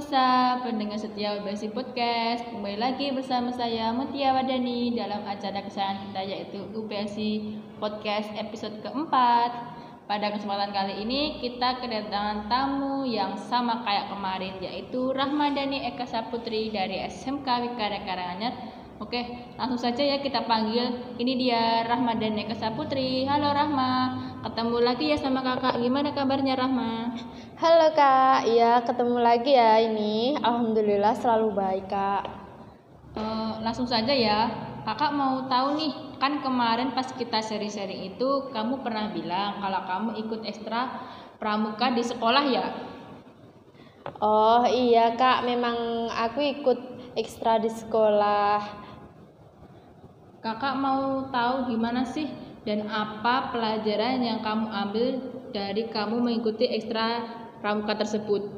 pemirsa, pendengar setia UBSI Podcast Kembali lagi bersama saya Mutia Wadani dalam acara kesayangan kita yaitu UBSI Podcast episode keempat. Pada kesempatan kali ini kita kedatangan tamu yang sama kayak kemarin yaitu Rahmadani Eka Saputri dari SMK Wikarya Karanganyar Oke, langsung saja ya kita panggil. Ini dia Rahma dan Eka Saputri. Halo Rahma, ketemu lagi ya sama kakak. Gimana kabarnya Rahma? Halo kak, iya ketemu lagi ya ini. Alhamdulillah selalu baik kak. Uh, langsung saja ya, kakak mau tahu nih, kan kemarin pas kita seri-seri itu kamu pernah bilang kalau kamu ikut ekstra pramuka di sekolah ya? Oh iya kak, memang aku ikut ekstra di sekolah Kakak mau tahu gimana sih dan apa pelajaran yang kamu ambil dari kamu mengikuti ekstra pramuka tersebut?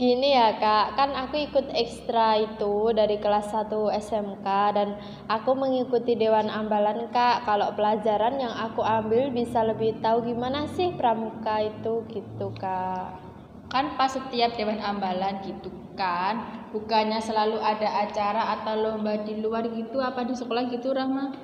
Gini ya kak, kan aku ikut ekstra itu dari kelas 1 SMK dan aku mengikuti Dewan Ambalan kak. Kalau pelajaran yang aku ambil bisa lebih tahu gimana sih pramuka itu gitu kak. Kan pas setiap Dewan Ambalan gitu kan bukannya selalu ada acara atau lomba di luar gitu apa di sekolah gitu Rahma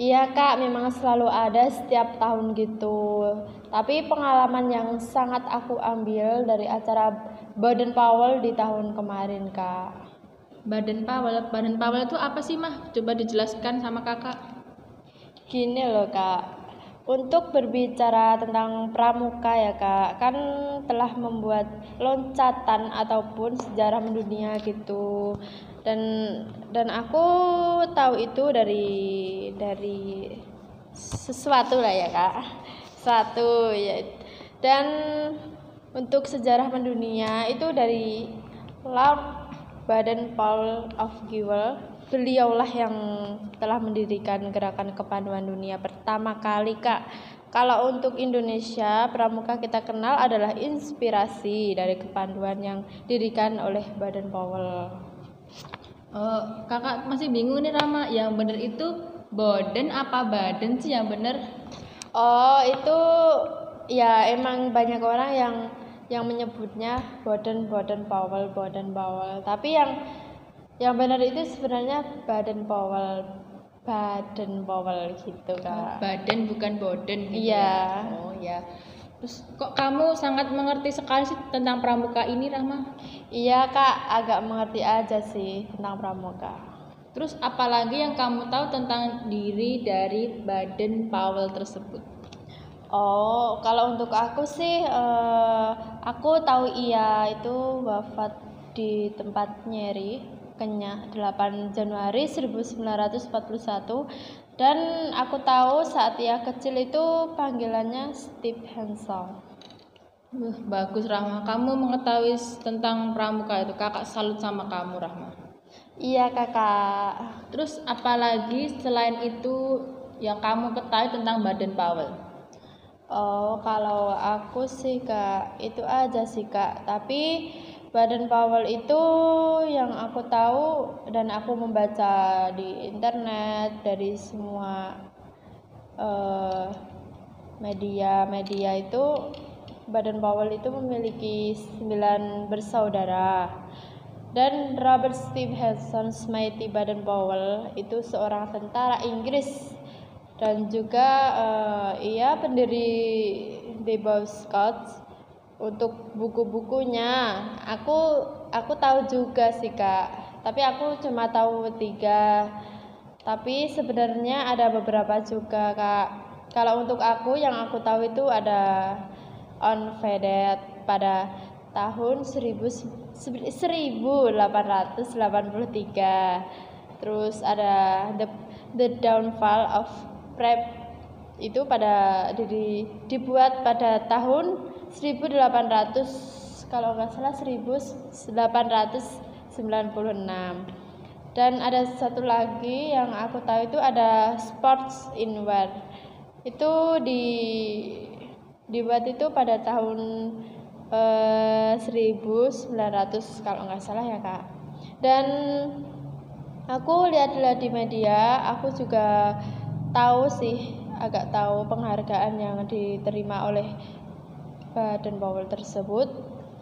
Iya kak, memang selalu ada setiap tahun gitu. Tapi pengalaman yang sangat aku ambil dari acara Baden Powell di tahun kemarin kak. Baden Powell, Baden Powell itu apa sih mah? Coba dijelaskan sama kakak. Gini loh kak, untuk berbicara tentang pramuka ya kak, kan telah membuat loncatan ataupun sejarah mendunia gitu. Dan dan aku tahu itu dari dari sesuatu lah ya kak, satu ya. Dan untuk sejarah mendunia itu dari Lord Baden Paul of Gewel beliaulah yang telah mendirikan gerakan kepanduan dunia pertama kali kak. Kalau untuk Indonesia pramuka kita kenal adalah inspirasi dari kepanduan yang didirikan oleh Baden Powell oh, kakak masih bingung nih Rama? Yang benar itu Boden apa Baden sih yang benar oh itu ya emang banyak orang yang yang menyebutnya Boden Boden Powell Boden Powell tapi yang yang benar itu sebenarnya Baden Powell Baden Powell gitu kak. Oh, Baden bukan Boden gitu iya. ya? oh ya terus kok kamu sangat mengerti sekali sih tentang pramuka ini Rahma? Iya kak. Agak mengerti aja sih tentang pramuka. Terus apalagi yang kamu tahu tentang diri dari Baden Powell tersebut? Oh kalau untuk aku sih uh, aku tahu ia itu wafat di tempat nyeri Kenya 8 Januari 1941 dan aku tahu saat ia kecil itu panggilannya Steve Hansel. Uh, bagus Rahma, kamu mengetahui tentang pramuka itu. Kakak salut sama kamu Rahma. Iya kakak. Terus apalagi selain itu yang kamu ketahui tentang Baden Powell? Oh, kalau aku sih kak itu aja sih kak. Tapi Baden Powell itu yang aku tahu dan aku membaca di internet dari semua media-media uh, itu Baden Powell itu memiliki sembilan bersaudara. Dan Robert Steve Hanson Smithy Baden Powell itu seorang tentara Inggris. Dan juga uh, ia pendiri The Boy Scouts untuk buku-bukunya aku aku tahu juga sih kak. Tapi aku cuma tahu tiga. Tapi sebenarnya ada beberapa juga kak. Kalau untuk aku yang aku tahu itu ada on Vedet pada tahun 1883 terus ada the the downfall of prep. Itu pada di, dibuat pada tahun 1800 kalau nggak salah 1896 dan ada satu lagi yang aku tahu itu ada sports in wear. Itu di dibuat itu pada tahun eh, 1900 kalau nggak salah ya kak. Dan aku lihat-lihat di media aku juga tahu sih agak tahu penghargaan yang diterima oleh Baden Powell tersebut.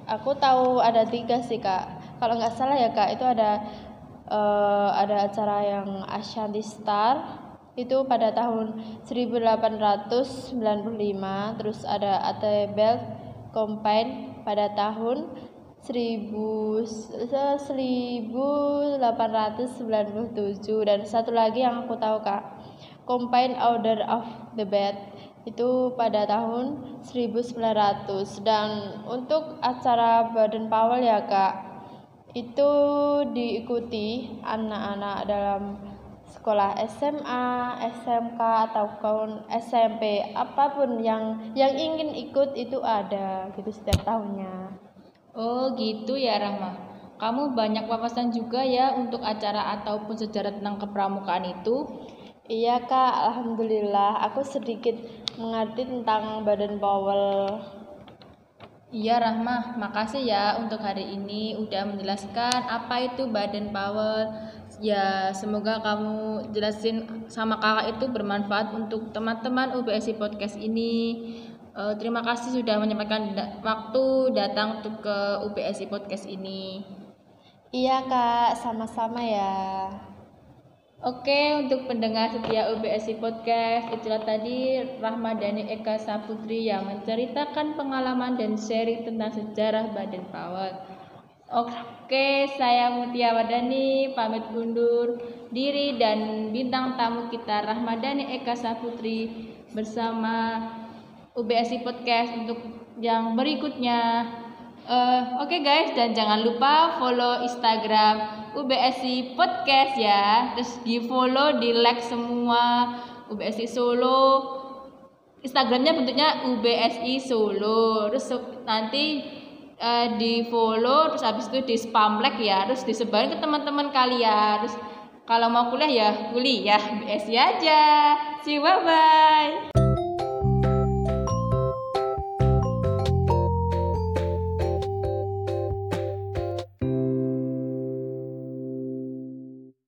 Aku tahu ada tiga sih kak. Kalau nggak salah ya kak itu ada uh, ada acara yang Ashanti Star itu pada tahun 1895 terus ada Atebel Combine pada tahun 1897 dan satu lagi yang aku tahu kak Combine Order of the Bed itu pada tahun 1900 dan untuk acara Baden Powell ya kak itu diikuti anak-anak dalam sekolah SMA, SMK ataupun SMP apa pun yang yang ingin ikut itu ada gitu setiap tahunnya. Oh gitu ya Rahma. Kamu banyak wawasan juga ya untuk acara ataupun sejarah tentang kepramukaan itu. Iya kak, alhamdulillah aku sedikit mengerti tentang Badan Powell. Iya Rahmah, makasih ya untuk hari ini udah menjelaskan apa itu Badan Power. Ya, semoga kamu jelasin sama kakak itu bermanfaat untuk teman-teman UBSI Podcast ini. Uh, terima kasih sudah menyempatkan da waktu datang untuk ke UBSI Podcast ini. Iya kak, sama-sama ya. Oke, untuk pendengar setia UBSI Podcast, itulah tadi Rahmadani Eka Saputri yang menceritakan pengalaman dan sharing tentang sejarah Badan Power. Oke, saya Mutia Wadani, pamit undur diri dan bintang tamu kita Rahmadani Eka Saputri bersama UBSI Podcast untuk yang berikutnya. Uh, Oke okay guys, dan jangan lupa follow Instagram UBSI Podcast ya. Terus di follow, di like semua UBSI Solo. Instagramnya bentuknya UBSI Solo. Terus nanti uh, di follow, terus habis itu di spam like ya. Terus disebarin ke teman-teman kalian. Terus kalau mau kuliah ya kuliah UBSI aja. See you bye bye.